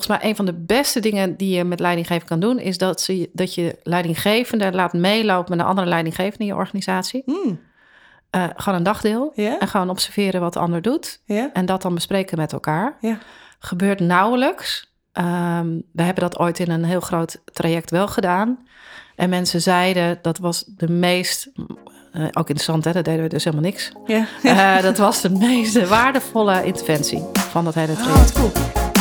volgens mij een van de beste dingen die je met leidinggeven kan doen, is dat, ze, dat je leidinggevende laat meelopen met een andere leidinggevende in je organisatie. Uh, gewoon een dagdeel. En gewoon observeren wat de ander doet. En dat dan bespreken met elkaar. Gebeurt nauwelijks. Um, we hebben dat ooit in een heel groot traject wel gedaan. En mensen zeiden dat was de meest. Uh, ook interessant, hè? Dat deden we dus helemaal niks. Ja. Uh, dat was de meest waardevolle interventie van dat hele Oh, traject. wat cool.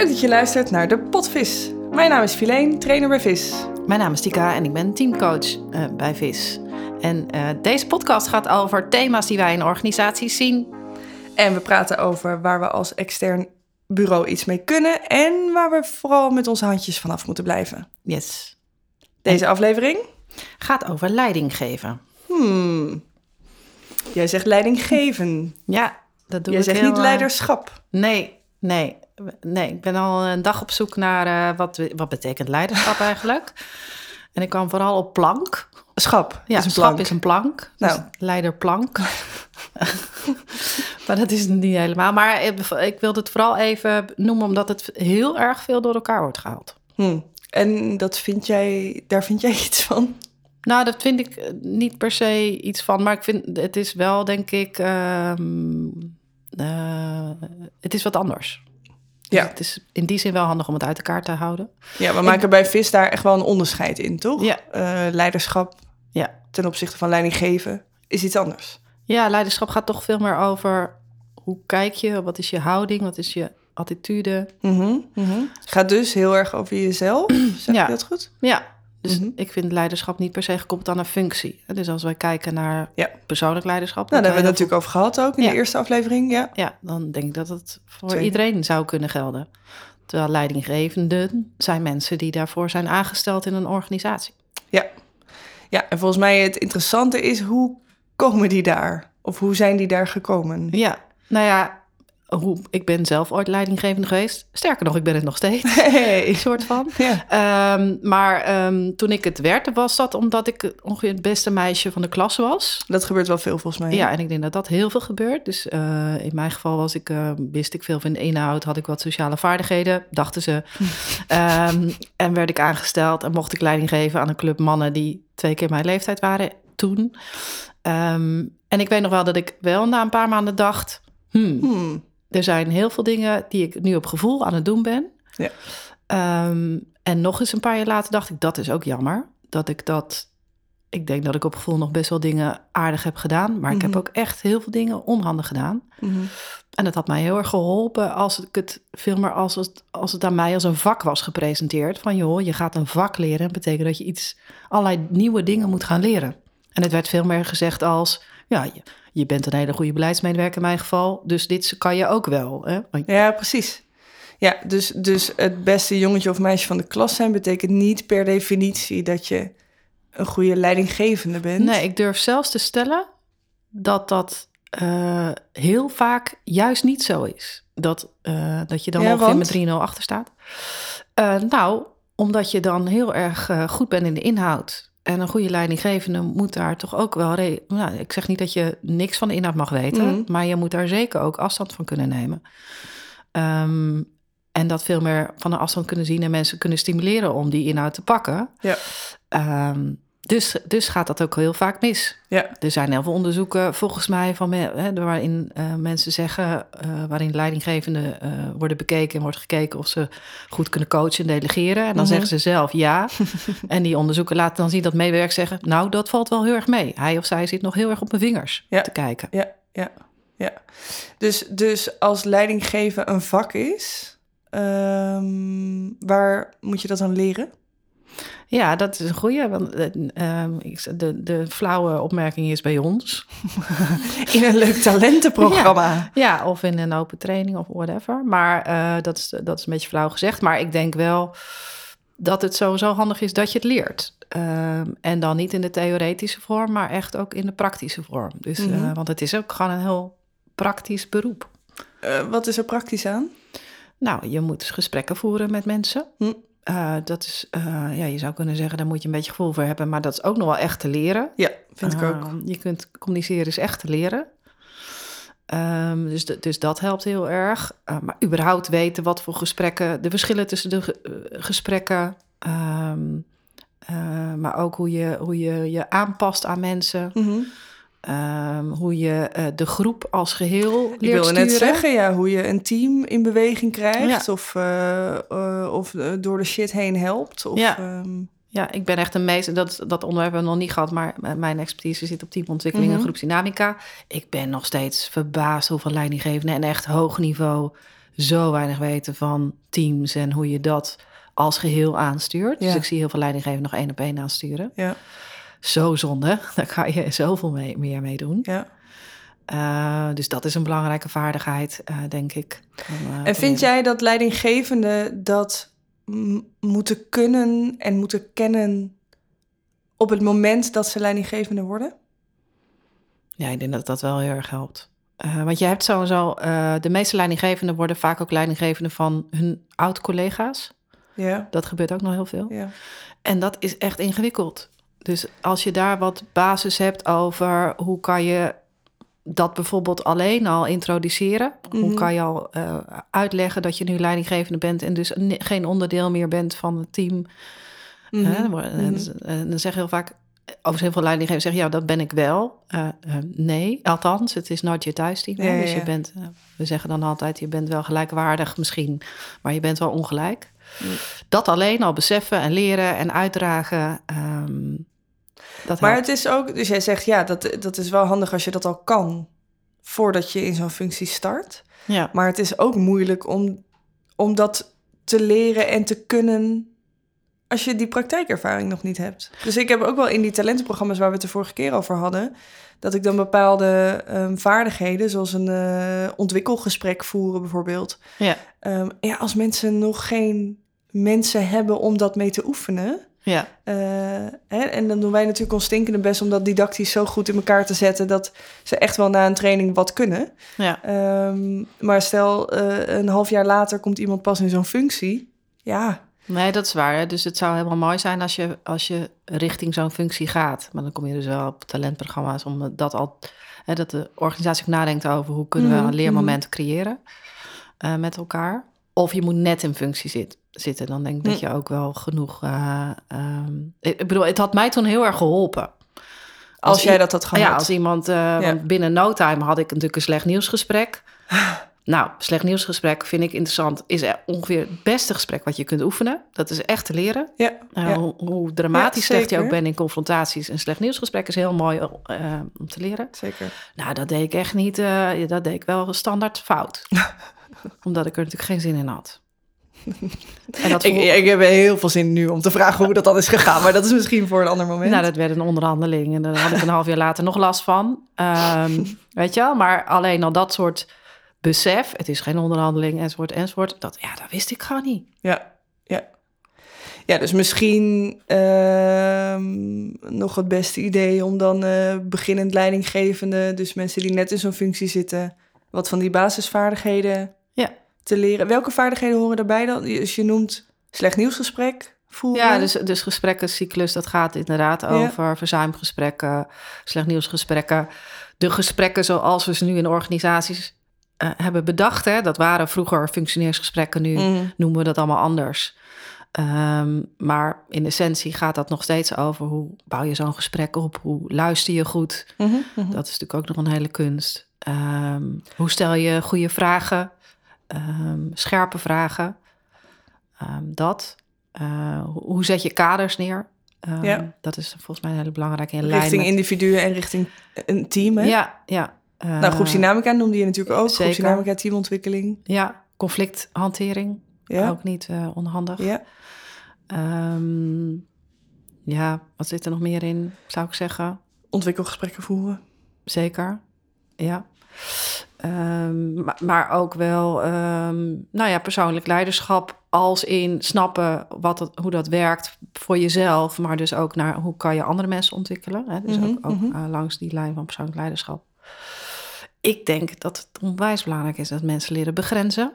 Leuk dat je luistert naar de Potvis. Mijn naam is Filijn, trainer bij Vis. Mijn naam is Tika en ik ben teamcoach uh, bij VIS. En uh, deze podcast gaat over thema's die wij in organisaties zien. En we praten over waar we als extern bureau iets mee kunnen en waar we vooral met onze handjes vanaf moeten blijven. Yes. Deze en aflevering gaat over leiding geven. Hmm. Jij zegt leiding geven. Ja, dat doe Jij ik zegt heel, niet leiderschap. Nee, nee. Nee, ik ben al een dag op zoek naar uh, wat, wat betekent leiderschap eigenlijk. En ik kwam vooral op plank. Schap ja, is een schap plank. is een plank. Nou. Dus leiderplank. maar dat is niet helemaal. Maar ik wilde het vooral even noemen, omdat het heel erg veel door elkaar wordt gehaald. Hmm. En dat vind jij, daar vind jij iets van? Nou, dat vind ik niet per se iets van. Maar ik vind het is wel, denk ik, uh, uh, het is wat anders. Dus ja. Het is in die zin wel handig om het uit elkaar te houden. Ja, we maken bij VIS daar echt wel een onderscheid in, toch? Ja. Uh, leiderschap ja. ten opzichte van leiding geven is iets anders. Ja, leiderschap gaat toch veel meer over hoe kijk je, wat is je houding, wat is je attitude. Mm -hmm, mm -hmm. Gaat dus heel erg over jezelf, zeg ja. je dat goed? Ja, dus mm -hmm. ik vind leiderschap niet per se gekoppeld aan een functie. Dus als wij kijken naar ja. persoonlijk leiderschap... Nou, daar hebben we het natuurlijk over gehad ook in ja. de eerste aflevering, ja. Ja, dan denk ik dat het voor iedereen zou kunnen gelden. Terwijl leidinggevenden zijn mensen die daarvoor zijn aangesteld in een organisatie. Ja. ja, en volgens mij het interessante is, hoe komen die daar? Of hoe zijn die daar gekomen? Ja, nou ja, hoe, ik ben zelf ooit leidinggevende geweest. Sterker nog, ik ben het nog steeds. Hey. soort van. Ja. Um, maar um, toen ik het werd, was dat omdat ik ongeveer het beste meisje van de klas was. Dat gebeurt wel veel volgens mij. Ja, en ik denk dat dat heel veel gebeurt. Dus uh, in mijn geval was ik, uh, wist ik veel van de inhoud, had ik wat sociale vaardigheden, dachten ze. um, en werd ik aangesteld en mocht ik leiding geven aan een club mannen die twee keer mijn leeftijd waren toen. en ik weet nog wel dat ik wel na een paar maanden dacht... Hmm, Hmm. Er zijn heel veel dingen die ik nu op gevoel aan het doen ben. Ja. Um, en nog eens een paar jaar later dacht ik, dat is ook jammer. Dat ik dat... Ik denk dat ik op gevoel nog best wel dingen aardig heb gedaan. Maar ik heb ook echt heel veel dingen onhandig gedaan. Mm-hmm. En dat had mij heel erg geholpen als ik het veel meer als het, als het aan mij als een vak was gepresenteerd. Van joh, je gaat een vak leren. Dat betekent dat je iets, allerlei nieuwe dingen moet gaan leren. En het werd veel meer gezegd als, ja, je, bent een hele goede beleidsmedewerker in mijn geval. Dus dit kan je ook wel. Hè? Ja, precies. Ja, dus, dus het beste jongetje of meisje van de klas zijn betekent niet per definitie dat je een goede leidinggevende bent. Nee, ik durf zelfs te stellen dat dat uh, heel vaak juist niet zo is. Dat, uh, dat je dan ja, ongeveer met 3-0 achter staat. Uh, nou, omdat je dan heel erg goed bent in de inhoud. En een goede leidinggevende moet daar toch ook wel... Nou, ik zeg niet dat je niks van de inhoud mag weten... Mhm. maar je moet daar zeker ook afstand van kunnen nemen. Um, en dat veel meer van een afstand kunnen zien... en mensen kunnen stimuleren om die inhoud te pakken. Ja. Um, dus, dus gaat dat ook heel vaak mis. Ja. Er zijn heel veel onderzoeken, volgens mij, van hè, waarin uh, mensen zeggen, uh, waarin leidinggevenden uh, worden bekeken en wordt gekeken of ze goed kunnen coachen en delegeren. En dan Mhm. zeggen ze zelf ja. en die onderzoeken laten dan zien dat medewerkers zeggen, nou, dat valt wel heel erg mee. Hij of zij zit nog heel erg op mijn vingers Ja. te kijken. Ja, ja, ja. Dus, dus als leidinggeven een vak is, um, waar moet je dat dan leren? Ja, dat is een goeie. Want uh, de, de flauwe opmerking is bij ons. In een leuk talentenprogramma. Ja, ja of in een open training of whatever. Maar uh, dat, is, dat is een beetje flauw gezegd. Maar ik denk wel dat het sowieso handig is dat je het leert. Uh, en dan niet in de theoretische vorm, maar echt ook in de praktische vorm. Dus, mm -hmm. want het is ook gewoon een heel praktisch beroep. Uh, wat is er praktisch aan? Nou, je moet gesprekken voeren met mensen. Hm. Eh, dat is, eh, ja, je zou kunnen zeggen, daar moet je een beetje gevoel voor hebben. Maar dat is ook nog wel echt te leren. Ja, vind ik ook. Ehm, je kunt communiceren is echt te leren. Ehm, dus, de- dus dat helpt heel erg. Eh, maar überhaupt weten wat voor gesprekken, de verschillen tussen de ge- gesprekken. ehm, eh, maar ook hoe je, hoe je je aanpast aan mensen. Mhm. Ehm, hoe je eh, de groep als geheel leert Ik wilde sturen. net zeggen, ja, hoe je een team in beweging krijgt. Of, eh, eh, of door de shit heen helpt. Of, Ja. ehm, Ja, ik ben echt een meester. Dat, dat onderwerp hebben we nog niet gehad, maar mijn expertise zit op teamontwikkeling Mhm. en groepsdynamica. Ik ben nog steeds verbaasd hoeveel leidinggevenden en echt hoog niveau zo weinig weten van teams en hoe je dat als geheel aanstuurt. Dus ik zie heel veel leidinggevenden nog één op één aansturen. ja, Zo zonde, daar ga je zoveel mee, meer mee doen. ja. Eh, dus dat is een belangrijke vaardigheid, eh, denk ik. om, eh, En vind jij dat leidinggevenden dat moeten kunnen en moeten kennen op het moment dat ze leidinggevende worden? Ja, ik denk dat dat wel heel erg helpt. Want je hebt sowieso, de meeste leidinggevenden worden vaak ook leidinggevende van hun oud-collega's. Ja, Dat gebeurt ook nog heel veel. ja. En dat is echt ingewikkeld. Dus als je daar wat basis hebt over hoe kan je dat bijvoorbeeld alleen al introduceren. Hoe Mhm. kan je al eh, uitleggen dat je nu leidinggevende bent en dus geen onderdeel meer bent van het team. Mhm. Hè, dan worden- en, en dan zeggen heel vaak, over heel veel leidinggevenden zeggen, ja, dat ben ik wel. Eh, eh, nee, althans, het is nooit je thuisteam. Ja, ja, Dus je ja. bent, we zeggen dan altijd, je bent wel gelijkwaardig misschien, maar je bent wel ongelijk. Dat alleen al beseffen en leren en uitdragen, dat Maar helpt. het is ook, dus jij zegt ja, dat, dat is wel handig als je dat al kan voordat je in zo'n functie start. Ja, Maar het is ook moeilijk om, om dat te leren en te kunnen als je die praktijkervaring nog niet hebt. Dus ik heb ook wel in die talentenprogramma's waar we het de vorige keer over hadden, dat ik dan bepaalde ehm, vaardigheden, zoals een eh, ontwikkelgesprek voeren bijvoorbeeld. ja, Ehm, ja, als mensen nog geen mensen hebben om dat mee te oefenen. Ja, eh, hè, en dan doen wij natuurlijk ons stinkende best om dat didactisch zo goed in elkaar te zetten dat ze echt wel na een training wat kunnen. ja. Ehm, maar stel, eh, een half jaar later komt iemand pas in zo'n functie. Ja, Nee, dat is waar. hè. Dus het zou helemaal mooi zijn als je, als je richting zo'n functie gaat. Maar dan kom je dus wel op talentprogramma's om dat al, hè, dat de organisatie ook nadenkt over hoe kunnen we Mhm, een leermoment creëren eh, met elkaar. Of je moet net in functie zit, zitten. Dan denk ik dat je ook wel genoeg. eh, ehm, ik bedoel, het had mij toen heel erg geholpen. als, jij dat had gehad. Ja, als iemand, eh, binnen no time had ik natuurlijk een slecht nieuwsgesprek. Nou, slecht nieuwsgesprek vind ik interessant. Is er ongeveer het beste gesprek wat je kunt oefenen. Dat is echt te leren. ja, Uh, ja. hoe, hoe dramatisch Ja, slecht je ook bent in confrontaties. Een slecht nieuwsgesprek is heel mooi eh, om te leren. zeker. Nou, dat deed ik echt niet. eh, dat deed ik wel standaard fout. Omdat ik er natuurlijk geen zin in had. En dat Ik, ik heb heel veel zin nu om te vragen hoe dat dan is gegaan. Maar dat is misschien voor een ander moment. Nou, dat werd een onderhandeling. En daar had ik een half jaar later nog last van. Ehm, weet je wel? Maar alleen al dat soort besef. Het is geen onderhandeling, enzovoort, enzovoort. Dat, ja, dat wist ik gewoon niet. Ja, ja. Ja, dus misschien ehm, nog het beste idee om dan eh, beginnend leidinggevende, dus mensen die net in zo'n functie zitten, wat van die basisvaardigheden Ja. te leren. Welke vaardigheden horen daarbij dan? Dus je noemt slecht nieuwsgesprek voeren. Ja, dus, dus gesprekkencyclus, dat gaat inderdaad over verzuimgesprekken, slecht nieuwsgesprekken. De gesprekken zoals we ze nu in organisaties eh, hebben bedacht. Hè, dat waren vroeger functioneersgesprekken, nu Mhm. noemen we dat allemaal anders. Ehm, maar in essentie gaat dat nog steeds over hoe bouw je zo'n gesprek op, hoe luister je goed. Mhm, mhm. Dat is natuurlijk ook nog een hele kunst. Ehm, hoe stel je goede vragen, Ehm, scherpe vragen, dat. Eh, hoe, zet je kaders neer? Ja. Dat is volgens mij een hele belangrijke in lijn Richting met- individuen en richting een team. Hè? Ja, ja. Eh, Nou, groepsdynamica noemde je natuurlijk ook. zeker. Groepsdynamica, teamontwikkeling. Ja, conflicthantering. Ja, Ook niet eh, onhandig. ja. Ehm, ja, wat zit er nog meer in, zou ik zeggen? ontwikkelgesprekken voeren. Zeker, ja. Ehm, maar, maar ook wel, ehm, nou ja, persoonlijk leiderschap als in snappen wat het, hoe dat werkt voor jezelf, maar dus ook naar hoe kan je andere mensen ontwikkelen. Hè? Dus Mhm, ook, ook mhm. eh, langs die lijn van persoonlijk leiderschap. Ik denk dat het onwijs belangrijk is dat mensen leren begrenzen.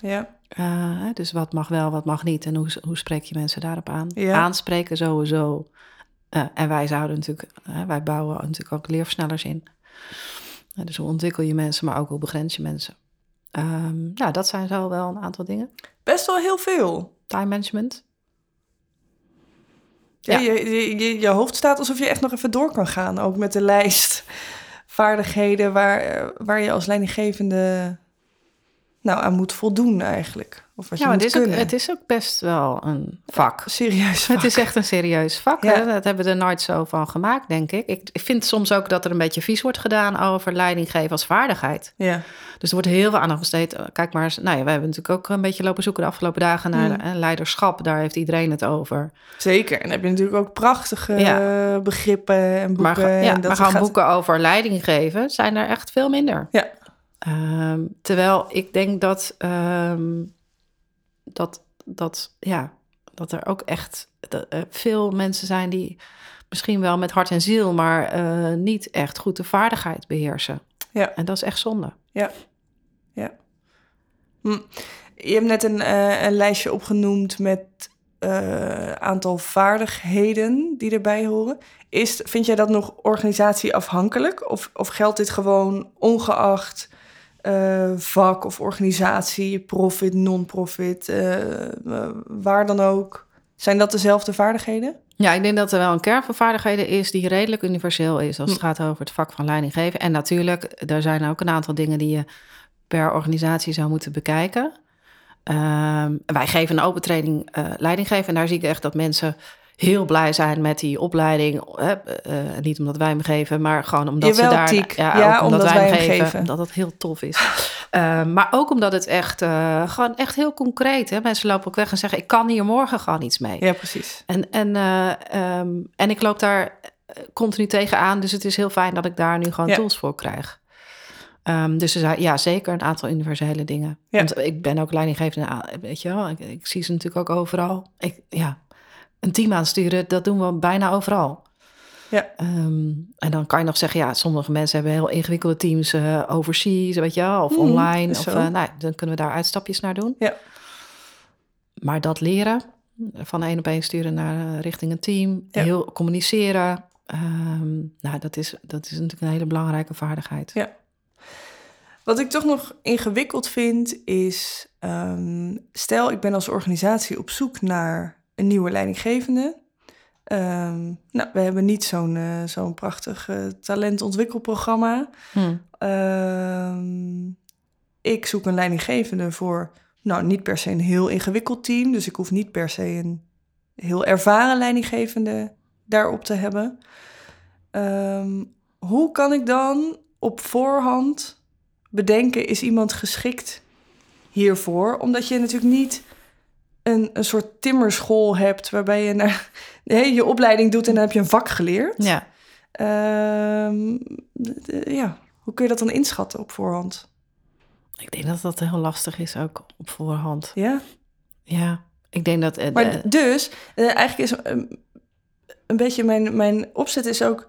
Ja. Uh, dus wat mag wel, wat mag niet en hoe, hoe spreek je mensen daarop aan? Ja. Aanspreken sowieso. Uh, en wij zouden natuurlijk, uh, wij bouwen natuurlijk ook leerversnellers in. dus hoe ontwikkel je mensen, maar ook hoe begrens je mensen? Um, nou, dat zijn zo wel een aantal dingen. Best wel heel veel. Time management. Ja. Je, je, je, je hoofd staat alsof je echt nog even door kan gaan, ook met de lijst vaardigheden waar, waar je als leidinggevende nou, aan moet voldoen eigenlijk. Of wat ja, je moet het is, ook, het is ook best wel een vak. Serieus vak. Het is echt een serieus vak. Ja. Hè? Dat hebben we er nooit zo van gemaakt, denk ik. ik. Vind soms ook dat er een beetje vies wordt gedaan over leiding geven als vaardigheid. Ja. Dus er wordt heel veel aandacht besteed. Kijk maar eens, nou ja, we hebben natuurlijk ook een beetje lopen zoeken de afgelopen dagen naar Mm. eh, leiderschap. Daar heeft iedereen het over. Zeker. En dan heb je natuurlijk ook prachtige begrippen en boeken. Maar, en dat maar gaat- boeken over leiding geven zijn er echt veel minder. Ja. Ehm, terwijl ik denk dat, ehm, dat, dat, ja, dat er ook echt dat, eh, veel mensen zijn die misschien wel met hart en ziel, maar eh, niet echt goed de vaardigheid beheersen. Ja. En dat is echt zonde. Hm. Je hebt net een, eh, een lijstje opgenoemd met eh aantal vaardigheden die erbij horen. Is, vind jij dat nog organisatieafhankelijk? Of, of geldt dit gewoon ongeacht eh, vak of organisatie, profit, non-profit, eh, eh, waar dan ook? Zijn dat dezelfde vaardigheden? Ja, ik denk dat er wel een kern van vaardigheden is die redelijk universeel is als het Hm. gaat over het vak van leiding geven. En natuurlijk, er zijn ook een aantal dingen die je per organisatie zou moeten bekijken. Ehm, wij geven een open training eh, leiding geven en daar zie ik echt dat mensen heel blij zijn met die opleiding. Hè, eh, niet omdat wij hem geven, maar gewoon omdat Jawel, ze daar... Tiek. Ja, Ja, ook omdat, omdat wij hem geven, geven. Omdat het heel tof is. Ehm, maar ook omdat het echt, eh, gewoon echt heel concreet is. Mensen lopen ook weg en zeggen, ik kan hier morgen gewoon iets mee. Ja, precies. En, en, eh, ehm, en ik loop daar eh, continu tegenaan. Dus het is heel fijn dat ik daar nu gewoon Ja. tools voor krijg. Ehm, dus er zijn ja, zeker een aantal universele dingen. Ja. Want ik ben ook leidinggevende, aan- weet je wel. Ik, ik zie ze natuurlijk ook overal. Ik, ja, een team aansturen, dat doen we bijna overal. Ja. Ehm, en dan kan je nog zeggen, ja, sommige mensen hebben heel ingewikkelde teams eh, overseas, weet je wel, of Mhm, online. Of, eh, nou, dan kunnen we daar uitstapjes naar doen. Ja. Maar dat leren, van één op één sturen naar eh, richting een team, Ja. heel communiceren, ehm, nou, dat is, dat is natuurlijk een hele belangrijke vaardigheid. Ja. Wat ik toch nog ingewikkeld vind is, ehm, stel ik ben als organisatie op zoek naar een nieuwe leidinggevende. Ehm, nou, we hebben niet zo'n eh, zo'n prachtig eh, talentontwikkelprogramma. Hm. Ehm, ik zoek een leidinggevende voor, nou, niet per se een heel ingewikkeld team. Dus ik hoef niet per se een heel ervaren leidinggevende daarop te hebben. Ehm, hoe kan ik dan op voorhand bedenken, is iemand geschikt hiervoor? Omdat je natuurlijk niet een, een soort timmerschool hebt waarbij je naar, nee, je opleiding doet en dan heb je een vak geleerd. Ja. Ehm, ja, hoe kun je dat dan inschatten op voorhand? Ik denk dat dat heel lastig is ook op voorhand. Ja, Ja, ik denk dat... eh, maar eh, dus eh, eigenlijk is eh, een beetje mijn, mijn opzet is ook...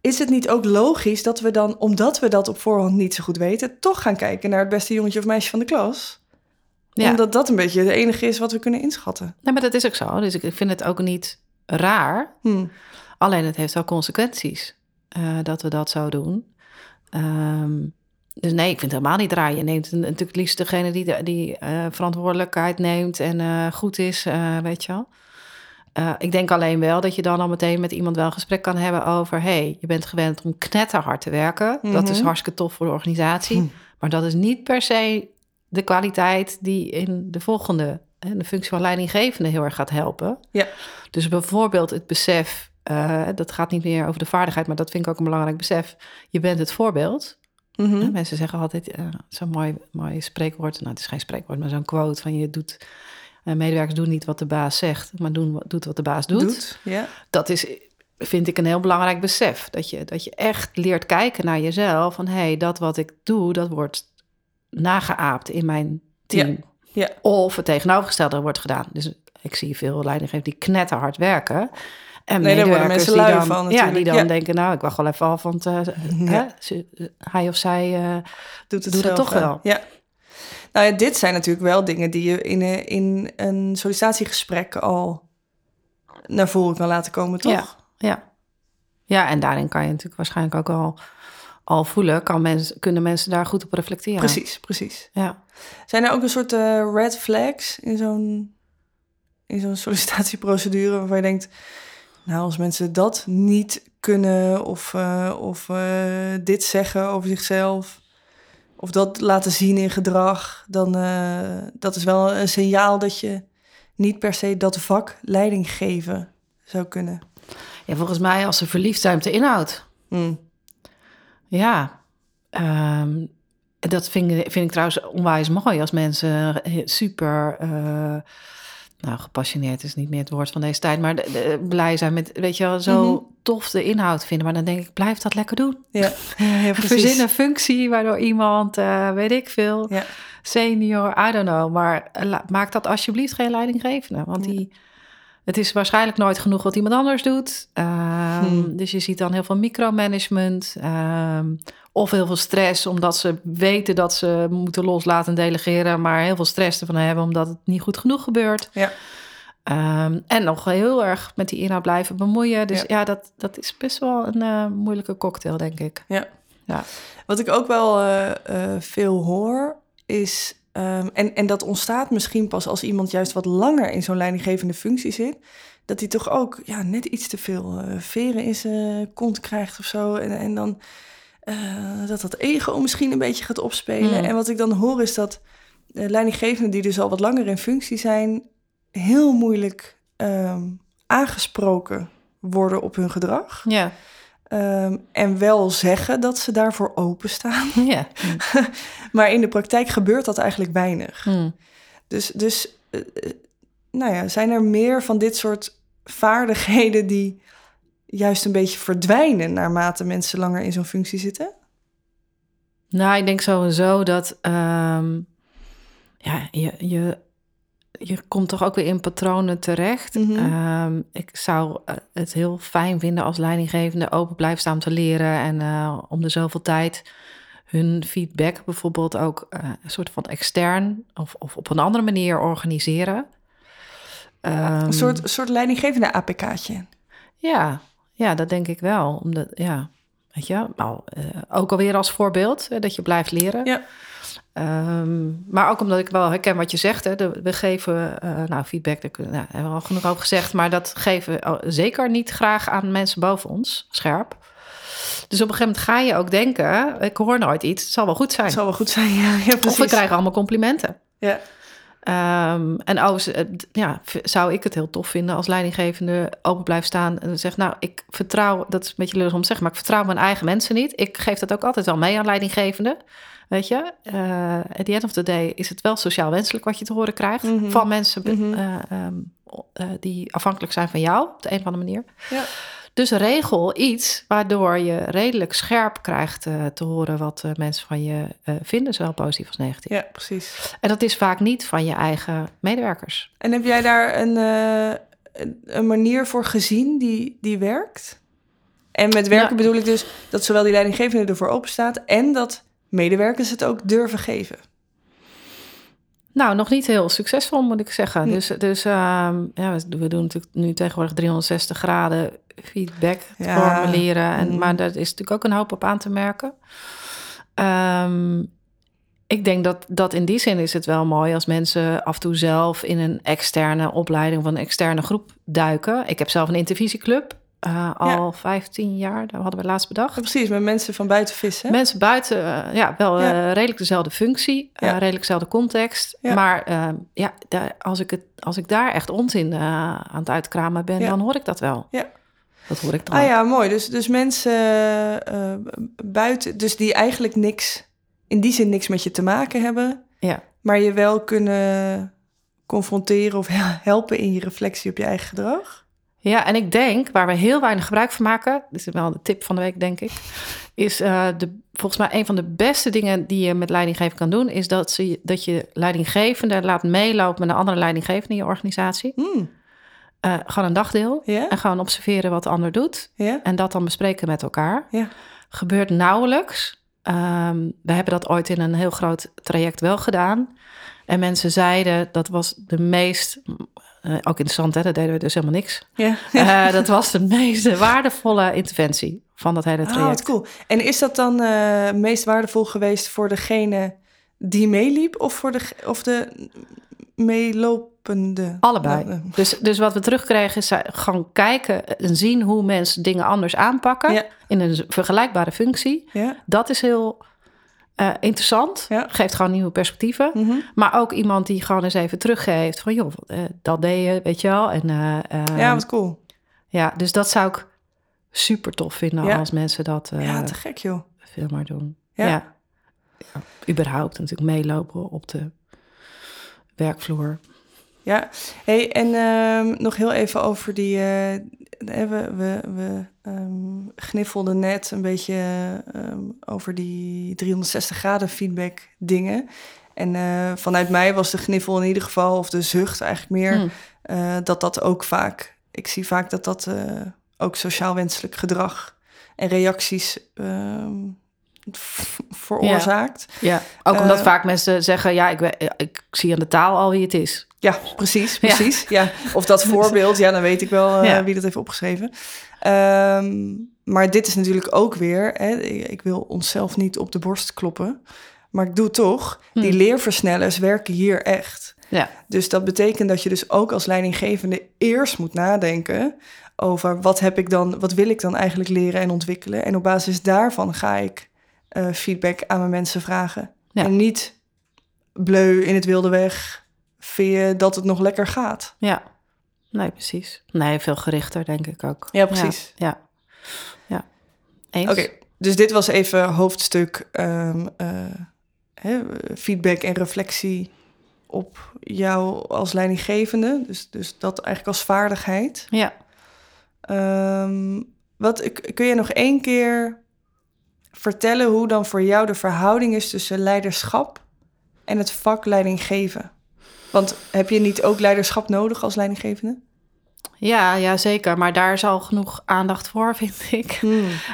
Is het niet ook logisch dat we dan, omdat we dat op voorhand niet zo goed weten... toch gaan kijken naar het beste jongetje of meisje van de klas? Ja. Omdat dat een beetje het enige is wat we kunnen inschatten. Nee, maar dat is ook zo. Dus ik vind het ook niet raar. Hm. Alleen het heeft wel consequenties eh, dat we dat zo doen. Ehm, dus nee, ik vind het helemaal niet raar. Je neemt natuurlijk het liefst degene die, de, die eh, verantwoordelijkheid neemt en eh, goed is, weet je wel. Ik denk alleen wel dat je dan al meteen met iemand wel een gesprek kan hebben over... hey, je bent gewend om knetterhard te werken. Dat is Mhm. hartstikke tof voor de organisatie. Hm. Maar dat is niet per se de kwaliteit die in de volgende... hè, de functie van leidinggevende heel erg gaat helpen. Ja. Dus bijvoorbeeld het besef... eh, dat gaat niet meer over de vaardigheid, maar dat vind ik ook een belangrijk besef. Je bent het voorbeeld. Mhm. Mensen zeggen altijd eh, zo'n mooi, mooi spreekwoord. Nou, het is geen spreekwoord, maar zo'n quote van je doet... eh, medewerkers doen niet wat de baas zegt, maar doen, doet wat de baas doet. Doet, ja. Dat is, vind ik, een heel belangrijk besef. Dat je, dat je echt leert kijken naar jezelf. Van hé, hey, dat wat ik doe, dat wordt nageaapt in mijn team. Ja. Of het tegenovergestelde wordt gedaan. Dus ik zie veel leidinggevenden die knetterhard werken. En Nee, daar worden mensen die lui dan, van Ja, die natuurlijk. dan Ja. denken, nou, ik wacht wel even af, want eh, Ja. hè, hij of zij... eh, Doet het toch wel. Ja. Nou ja, dit zijn natuurlijk wel dingen die je in een, in een sollicitatiegesprek al naar voren kan laten komen, toch? Ja, ja. ja, en daarin kan je natuurlijk waarschijnlijk ook al, al voelen, kan mensen, kunnen mensen daar goed op reflecteren. Precies, precies. Ja. Zijn er ook een soort eh, red flags in zo'n, in zo'n sollicitatieprocedure waarvan je denkt, nou, als mensen dat niet kunnen of, eh, of eh, dit zeggen over zichzelf, of dat laten zien in gedrag, dan uh, dat is wel een signaal dat je niet per se dat vak leiding geven zou kunnen. ja, volgens mij als ze verliefd zijn op de inhoud. Hmm. Ja, Ehm, dat vind, ik- vind ik trouwens onwijs mooi als mensen super, eh, nou gepassioneerd is niet meer het woord van deze tijd, maar de- de- blij zijn met, weet je wel, zo Mhm. tof de inhoud vinden. Maar dan denk ik, blijf dat lekker doen. Ja, ja. Verzin een functie waardoor iemand, eh, weet ik veel, Ja. senior, I don't know. Maar maak dat alsjeblieft geen leidinggevende. Want Ja. Het is waarschijnlijk nooit genoeg wat iemand anders doet. Ehm, Hmm. Dus je ziet dan heel veel micromanagement. ehm, of heel veel stress, omdat ze weten dat ze moeten loslaten en delegeren. Maar heel veel stress ervan hebben, omdat het niet goed genoeg gebeurt. Ja. Ehm, en nog heel erg met die inhoud blijven bemoeien. Dus Ja. ja, dat, dat is best wel een eh, moeilijke cocktail, denk ik. Ja. Ja. Wat ik ook wel eh, eh, veel hoor is. Ehm, en, en dat ontstaat misschien pas als iemand juist wat langer in zo'n leidinggevende functie zit. Dat hij toch ook ja, net iets te veel eh, veren in zijn kont krijgt of zo. En, en dan eh, dat dat ego misschien een beetje gaat opspelen. Hmm. En wat ik dan hoor is dat eh, leidinggevenden die dus al wat langer in functie zijn, heel moeilijk ehm, aangesproken worden op hun gedrag. Ja. Ehm, en wel zeggen dat ze daarvoor openstaan. ja. Maar in de praktijk gebeurt dat eigenlijk weinig. Hmm. Dus, dus eh, eh, nou ja, zijn er meer van dit soort vaardigheden die juist een beetje verdwijnen naarmate mensen langer in zo'n functie zitten? Nou, ik denk sowieso dat ehm, ja, je, je, je komt toch ook weer in patronen terecht. Mhm. Ehm, ik zou eh, het heel fijn vinden als leidinggevende open blijft staan om te leren en eh, om de zoveel tijd hun feedback bijvoorbeeld ook eh, een soort van extern of, of op een andere manier organiseren. Ehm, Een soort, soort leidinggevende APK'tje. ja, ja, dat denk ik wel. Omdat, ja, weet je, nou, ook alweer als voorbeeld dat je blijft leren. Ja. Ehm, maar ook omdat ik wel herken wat je zegt. Hè, de- we geven eh, nou, feedback, daar kunnen- nou, hebben we al genoeg over gezegd. Maar dat geven we al- zeker niet graag aan mensen boven ons, scherp. Dus op een gegeven moment ga je ook denken... ik hoor nooit iets, het zal wel goed zijn. Het zal wel goed zijn, ja. ja of we krijgen allemaal complimenten. Ja. Ehm, en overigens eh, ja, zou ik het heel tof vinden als leidinggevende open blijft staan en zegt, nou, ik vertrouw, dat is een beetje lullig om te zeggen, maar ik vertrouw mijn eigen mensen niet. Ik geef dat ook altijd wel mee aan leidinggevende. Weet je, Eh at the end of the day is het wel sociaal wenselijk wat je te horen krijgt Mhm. van mensen Mhm. eh, ehm, eh, die afhankelijk zijn van jou op de een of andere manier. Ja. Dus regel iets waardoor je redelijk scherp krijgt eh, te horen wat eh, mensen van je eh, vinden, zowel positief als negatief. ja, precies. En dat is vaak niet van je eigen medewerkers. En heb jij daar een, een- manier voor gezien die, die werkt? En met werken Nou- bedoel ik dus dat zowel die leidinggevende ervoor open staat en dat medewerkers het ook durven geven. Nou, nog niet heel succesvol, moet ik zeggen. Dus, dus ehm, ja, we, we doen natuurlijk nu tegenwoordig 360 graden feedback Ja. formuleren. En, Mm. Maar daar is natuurlijk ook een hoop op aan te merken. Ehm, ik denk dat, dat in die zin is het wel mooi als mensen af en toe zelf in een externe opleiding of een externe groep duiken. Ik heb zelf een intervisieclub. eh, al 15 jaar, dat hadden we laatst bedacht. Ja, precies, met mensen van buiten vissen. Mensen buiten, eh, ja, wel Ja. eh, redelijk dezelfde functie, redelijk dezelfde context. Maar eh, ja, daar, als, ik het, als ik daar echt onzin aan het uitkramen ben, dan hoor ik dat wel. Ja. Dat hoor ik dan. Ah ook. ja, mooi. Dus, dus mensen eh, buiten, dus die eigenlijk niks, in die zin niks met je te maken hebben, Ja. maar je wel kunnen confronteren of helpen in je reflectie op je eigen gedrag. ja, en ik denk, waar we heel weinig gebruik van maken, dit is wel de tip van de week, denk ik, is eh, de, volgens mij een van de beste dingen die je met leidinggeven kan doen, is dat, ze, dat je leidinggevende laat meelopen met een andere leidinggevende in je organisatie. Hmm, Eh, gewoon een dagdeel. En gewoon observeren wat de ander doet. En dat dan bespreken met elkaar. Gebeurt nauwelijks. Ehm, we hebben dat ooit in een heel groot traject wel gedaan. En mensen zeiden dat was de meest, eh, ook interessant hè, dat deden we dus helemaal niks. Ja. Eh, dat was de meest waardevolle interventie van dat hele Ah, traject. wat cool. En is dat dan meest waardevol geweest voor degene die meeliep of voor de, of de meelopende? Allebei. Dus, dus wat we terugkregen is zij- gewoon kijken en zien hoe mensen dingen anders aanpakken Ja. in een vergelijkbare functie. Ja. Dat is heel eh, interessant. Geeft gewoon nieuwe perspectieven. Mhm. Maar ook iemand die gewoon eens even teruggeeft van joh, eh, dat deed je, weet je wel. En, eh, eh, ja, wat cool. ja, dus dat zou ik super tof vinden als mensen dat eh, ja, te gek joh. veel maar doen. Ja. Ja. Überhaupt natuurlijk meelopen op de werkvloer. Ja, hey, en ehm, nog heel even over die. eh, we we, we ehm, gniffelden net een beetje ehm, over die 360 graden feedback dingen. En eh, vanuit mij was de gniffel in ieder geval, of de zucht eigenlijk meer, Hm. eh, dat dat ook vaak. Ik zie vaak dat dat ook sociaal wenselijk gedrag en reacties veroorzaakt. Ja, ook omdat Eh, vaak mensen zeggen, ja, ik, ik zie aan de taal al wie het is. Ja, precies, precies. Ja. Of dat voorbeeld, ja, dan weet ik wel eh, Ja. wie dat heeft opgeschreven. Ehm, maar dit is natuurlijk ook weer, hè, ik wil onszelf niet op de borst kloppen, maar ik doe toch. Die Hm. leerversnellers werken hier echt. Ja, Dus dat betekent dat je dus ook als leidinggevende eerst moet nadenken over wat heb ik dan, wat wil ik dan eigenlijk leren en ontwikkelen. En op basis daarvan ga ik eh, feedback aan mijn mensen vragen. Ja. En niet bleu in het wilde weg. Vind je dat het nog lekker gaat? ja. Nee, precies. Nee, veel gerichter, denk ik ook. Ja, precies. Ja, ja. Eens? Oké, dus dit was even hoofdstuk ehm, eh, feedback en reflectie op jou als leidinggevende. Dus, dus dat eigenlijk als vaardigheid. Ja. Ehm, wat, kun je nog één keer vertellen hoe dan voor jou de verhouding is tussen leiderschap en het vak leidinggeven? Want heb je niet ook leiderschap nodig als leidinggevende? Ja, ja, zeker. Maar daar is al genoeg aandacht voor, vind ik.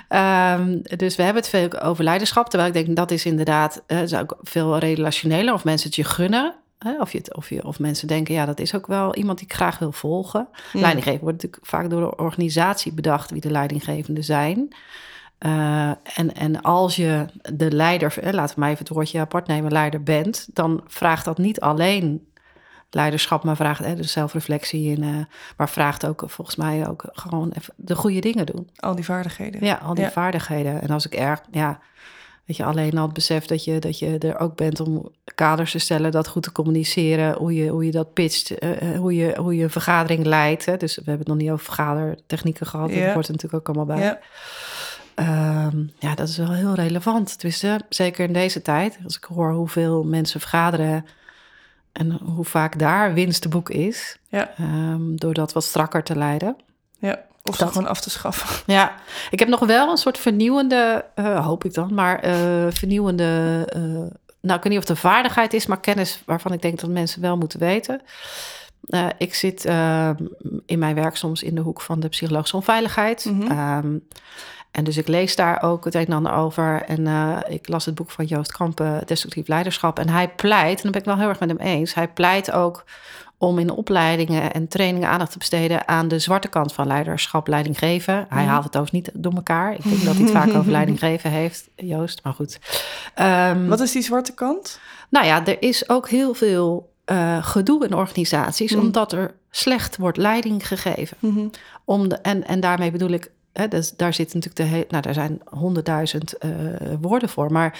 Ehm, dus we hebben het veel over leiderschap. Terwijl ik denk, dat is inderdaad eh, is ook veel relationeler. Of mensen het je gunnen. Hè? Of, je het, of, je, of mensen denken, ja, dat is ook wel iemand die ik graag wil volgen. Hmm. Leidinggever wordt natuurlijk vaak door de organisatie bedacht wie de leidinggevenden zijn. Eh, en, en als je de leider, eh, laten we maar even het woordje apart nemen, leider bent, dan vraagt dat niet alleen leiderschap, maar vraagt eh, dus zelfreflectie en, eh, maar vraagt ook volgens mij ook gewoon even de goede dingen doen. Al die vaardigheden. Ja, al die Ja. vaardigheden. En als ik erg, ja, weet je, alleen al het besef dat je, dat je er ook bent om kaders te stellen, dat goed te communiceren, hoe je, hoe je dat pitcht, eh, hoe, je, hoe je een vergadering leidt. Hè. Dus we hebben het nog niet over vergadertechnieken gehad, Ja. dat hoort er natuurlijk ook allemaal bij. Ja. Ehm, ja, dat is wel heel relevant. Dus zeker in deze tijd, als ik hoor hoeveel mensen vergaderen en hoe vaak daar winst te boeken is, Ja. ehm, door dat wat strakker te leiden. ja. Of Dat- gewoon af te schaffen. Ja, ik heb nog wel een soort vernieuwende, eh, hoop ik dan, maar eh, vernieuwende, eh, nou ik weet niet of het een vaardigheid is, maar kennis waarvan ik denk dat mensen wel moeten weten. Eh, ik zit eh, in mijn werk soms in de hoek van de psychologische onveiligheid. Ehm, en dus ik lees daar ook het een en ander over. En eh, ik las het boek van Joost Kampen, Destructief Leiderschap. En hij pleit, en daar ben ik wel heel erg met hem eens, hij pleit ook om in opleidingen en trainingen aandacht te besteden aan de zwarte kant van leiderschap, leiding geven. Hij Mhm. haalt het overigens niet door elkaar. Ik denk dat hij het vaak over leiding geven heeft, Joost, maar goed. Ehm, Wat is die zwarte kant? nou ja, er is ook heel veel eh, gedoe in organisaties, Mm. omdat er slecht wordt leiding gegeven. Mhm. Om de, en, en daarmee bedoel ik, hè, dus daar zit natuurlijk de hele, nou, daar zijn honderdduizend eh, woorden voor, maar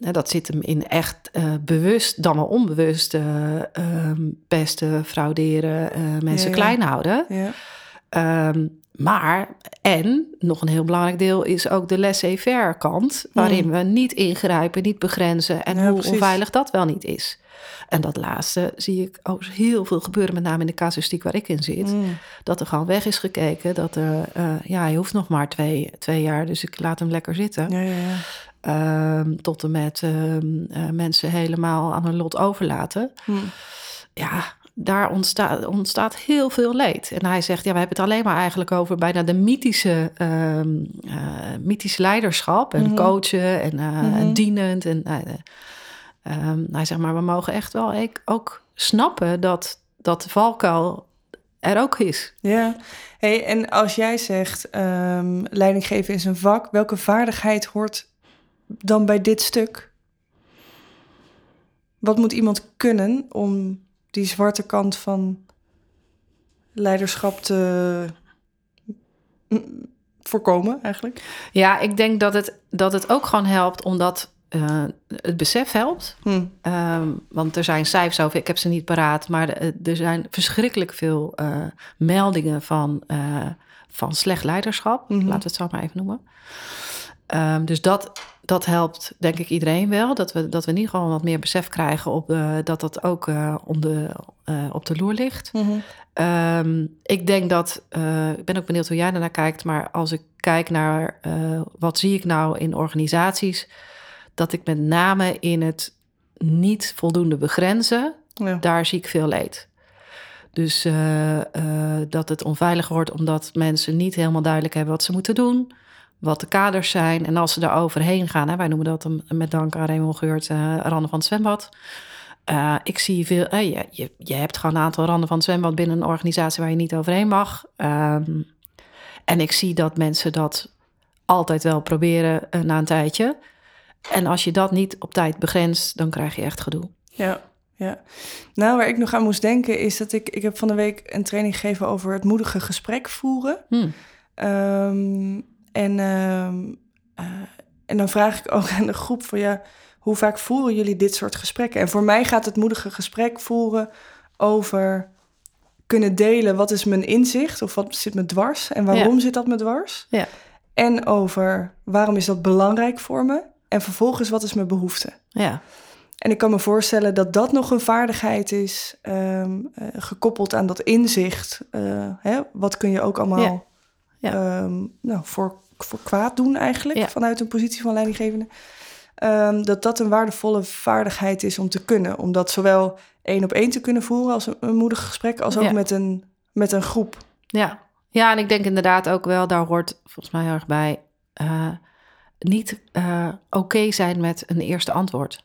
hè, dat zit hem in echt eh, bewust, dan wel onbewust, eh, ehm, pesten, frauderen, mensen Ja, ja. klein houden. Ja. Ehm, maar, en nog een heel belangrijk deel is ook de laissez-faire kant, waarin we niet ingrijpen, niet begrenzen en. Ja, hoe precies. onveilig dat wel niet is. En dat laatste zie ik ook heel veel gebeuren, met name in de casuïstiek waar ik in zit. Mm. Dat er gewoon weg is gekeken, dat er, eh, ja, hij hoeft nog maar twee, twee jaar, dus ik laat hem lekker zitten. Ja, ja, ja. Ehm, tot en met ehm, eh, mensen helemaal aan hun lot overlaten. Mm. Ja, daar ontstaat, ontstaat heel veel leed. En hij zegt, ja, we hebben het alleen maar eigenlijk over bijna de mythische, ehm, eh, mythische leiderschap en Mhm. coachen en, eh, Mhm. en dienend. En, eh, ehm, hij zegt, maar we mogen echt wel ik- ook snappen dat, dat de valkuil er ook is. Ja. Hey, en als jij zegt ehm leidinggeven is een vak, welke vaardigheid hoort dan bij dit stuk? Wat moet iemand kunnen om die zwarte kant van leiderschap te mm, voorkomen eigenlijk? Ja, ik denk dat het, dat het ook gewoon helpt omdat eh, het besef helpt. Hm. Ehm, want er zijn cijfers over, ik heb ze niet paraat, maar er- er zijn verschrikkelijk veel eh, meldingen van, eh, van slecht leiderschap. Mhm. Laten we het zo maar even noemen. Ehm, dus dat, dat helpt denk ik iedereen wel. Dat we, dat we in ieder geval wat meer besef krijgen op eh, dat dat ook eh, om de, eh, op de loer ligt. Mhm. Ehm, ik denk dat, eh, ik ben ook benieuwd hoe jij daarnaar kijkt, maar als ik kijk naar eh, wat zie ik nou in organisaties, dat ik met name in het niet voldoende begrenzen, Ja. daar zie ik veel leed. Dus eh, eh, dat het onveilig wordt omdat mensen niet helemaal duidelijk hebben wat ze moeten doen, wat de kaders zijn. En als ze daar overheen gaan, hè, wij noemen dat een- met dank aan Raymond Geurt, eh randen van het zwembad. Ik zie veel, je, je, je hebt gewoon een aantal randen van het zwembad binnen een organisatie waar je niet overheen mag. Ehm, en ik zie dat mensen dat altijd wel proberen na een tijdje. En als je dat niet op tijd begrenst, dan krijg je echt gedoe. Ja, ja. Nou, waar ik nog aan moest denken is dat ik... Ik heb van de week een training gegeven over het moedige gesprek voeren. Hm. Ehm, en, ehm, eh, en dan vraag ik ook aan de groep van ja, hoe vaak voeren jullie dit soort gesprekken? En voor mij gaat het moedige gesprek voeren over kunnen delen wat is mijn inzicht of wat zit me dwars en waarom zit dat me dwars? Ja. En over waarom is dat belangrijk voor me? En vervolgens wat is mijn behoefte? Ja, En ik kan me voorstellen dat dat nog een vaardigheid is, ehm, eh, gekoppeld aan dat inzicht. Eh, hè, wat kun je ook allemaal Ja. Ja. ehm, nou, voor, voor kwaad doen eigenlijk, Ja. vanuit een positie van leidinggevende. Ehm, dat dat een waardevolle vaardigheid is om te kunnen. Om dat zowel één op één te kunnen voeren als een, een moedig gesprek, als ook met, een, met een groep. ja. ja, en ik denk inderdaad ook wel, daar hoort volgens mij heel erg bij, eh, niet eh, oké zijn met een eerste antwoord.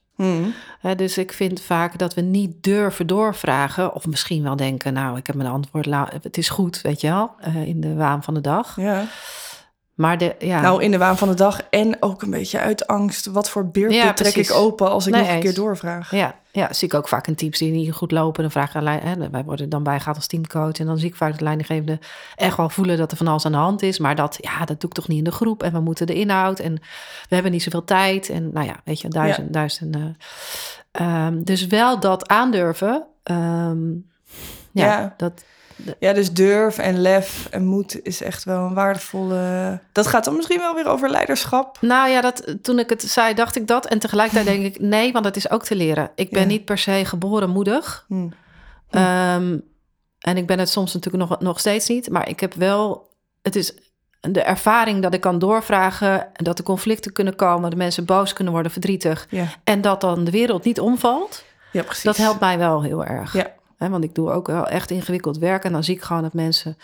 Hè, dus ik vind vaak dat we niet durven doorvragen. Of misschien wel denken, nou, ik heb mijn antwoord, het is goed, weet je wel, eh, in de waan van de dag. Ja. Maar de, ja, Nou, in de waan van de dag en ook een beetje uit angst. Wat voor beerput Ja, trek ik open als ik Nee, nog een keer doorvraag? ja, ja, zie ik ook vaak in teams die niet goed lopen. Dan vragen lijn- hè, wij worden dan bijgehaald als teamcoach. En dan zie ik vaak dat leidinggevende echt wel voelen dat er van alles aan de hand is. Maar dat, ja, dat doe ik toch niet in de groep. En we moeten de inhoud. En we hebben niet zoveel tijd. En nou ja, weet je, duizend, duizend. eh, ehm, dus wel dat aandurven. ehm, ja, Ja. dat, Ja, dus durf en lef en moed is echt wel een waardevolle... Dat gaat dan misschien wel weer over leiderschap. Nou ja, dat, toen ik het zei, dacht ik dat. En tegelijkertijd denk ik, nee, want het is ook te leren. Ik ben Ja. niet per se geboren moedig. Hm. Ehm, en ik ben het soms natuurlijk nog, nog steeds niet. Maar ik heb wel, het is de ervaring dat ik kan doorvragen. En dat er conflicten kunnen komen. De mensen boos kunnen worden, verdrietig. Ja. En dat dan de wereld niet omvalt. ja, precies. Dat helpt mij wel heel erg. Ja. Hè, want ik doe ook wel echt ingewikkeld werk. En dan zie ik gewoon dat mensen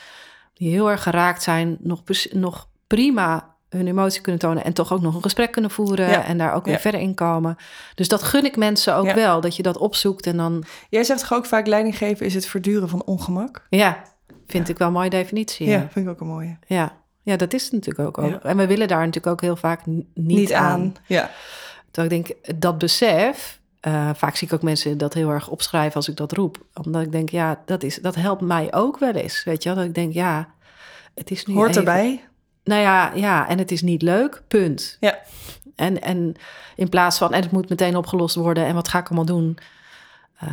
die heel erg geraakt zijn... nog, nog prima hun emotie kunnen tonen... en toch ook nog een gesprek kunnen voeren... Ja. en daar ook weer Ja. verder in komen. Dus dat gun ik mensen ook Ja. wel. Dat je dat opzoekt en dan... Jij zegt toch ook vaak leidinggeven is het verduren van ongemak? Ja, vind ik wel een mooie definitie. Ja, vind ik ook een mooie. ja. ja dat is het natuurlijk ook. En we willen daar natuurlijk ook heel vaak n- niet, aan. Ja. Terwijl ik denk, dat besef... eh, vaak zie ik ook mensen dat heel erg opschrijven als ik dat roep. Omdat ik denk, ja, dat, is, dat helpt mij ook wel eens. Weet je wel? Dat ik denk, ja, het is nu Hoort even- erbij. Nou ja, ja, en het is niet leuk, punt. Ja. En, en in plaats van, en het moet meteen opgelost worden... en wat ga ik allemaal doen? Eh,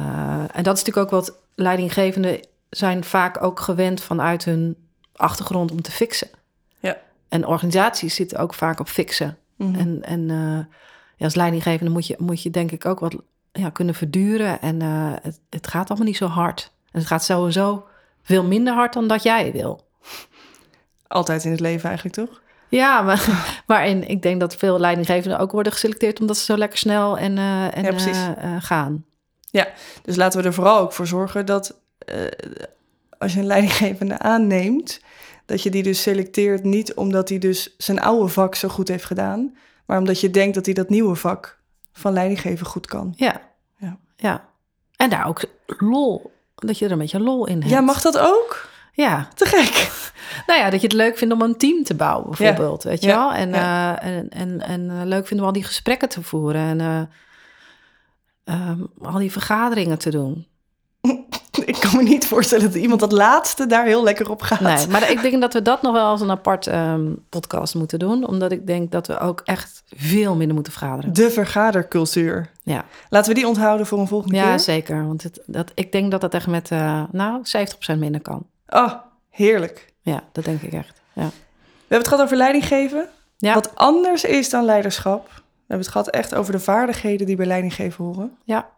en dat is natuurlijk ook wat leidinggevenden zijn vaak ook gewend vanuit hun achtergrond om te fixen. Ja. En organisaties zitten ook vaak op fixen. Mhm. En, en eh, ja, als leidinggevende moet je, moet je denk ik ook wat ja, kunnen verduren. En eh, het, het gaat allemaal niet zo hard. En het gaat sowieso veel minder hard dan dat jij wil. Altijd in het leven eigenlijk, toch? Ja, maar, maar in, ik denk dat veel leidinggevenden ook worden geselecteerd omdat ze zo lekker snel en, eh, en Ja, eh, gaan. Dus laten we er vooral ook voor zorgen dat als je een leidinggevende aanneemt, dat je die dus selecteert niet omdat hij dus zijn oude vak zo goed heeft gedaan, maar omdat je denkt dat hij dat nieuwe vak van leidinggeven goed kan. Ja. Ja. ja. En daar ook lol, dat je er een beetje lol in hebt. Ja, mag dat ook? Ja. Te gek. Nou ja, dat je het leuk vindt om een team te bouwen, bijvoorbeeld. Weet je Ja. wel? En, Ja. eh, en, en, en eh, leuk vinden om al die gesprekken te voeren. En eh, ehm, al die vergaderingen te doen. Ik kan me niet voorstellen dat iemand dat laatste daar heel lekker op gaat. Nee, maar ik denk dat we dat nog wel als een apart ehm, podcast moeten doen. Omdat ik denk dat we ook echt veel minder moeten vergaderen. De vergadercultuur. Ja, Laten we die onthouden voor een volgende ja keer. zeker. Want het, dat, ik denk dat dat echt met, eh, nou, 70% minder kan. Oh, heerlijk. Ja, dat denk ik echt. Ja. We hebben het gehad over leidinggeven. Ja. Wat anders is dan leiderschap. We hebben het gehad echt over de vaardigheden die bij leidinggeven horen. ja.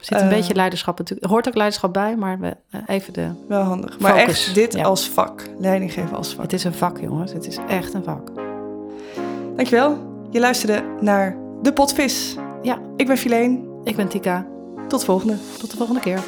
Er zit een Eh. beetje leiderschap natuurlijk. Er hoort ook leiderschap bij, maar we, even de... Wel handig. Maar echt dit ja. als vak. Leidinggeven als vak. Het is een vak, jongens. Het is echt een vak. Dankjewel. Je luisterde naar De Potvis. Ja, Ik ben Fileen. ik ben Tika. Tot volgende. Tot de volgende keer.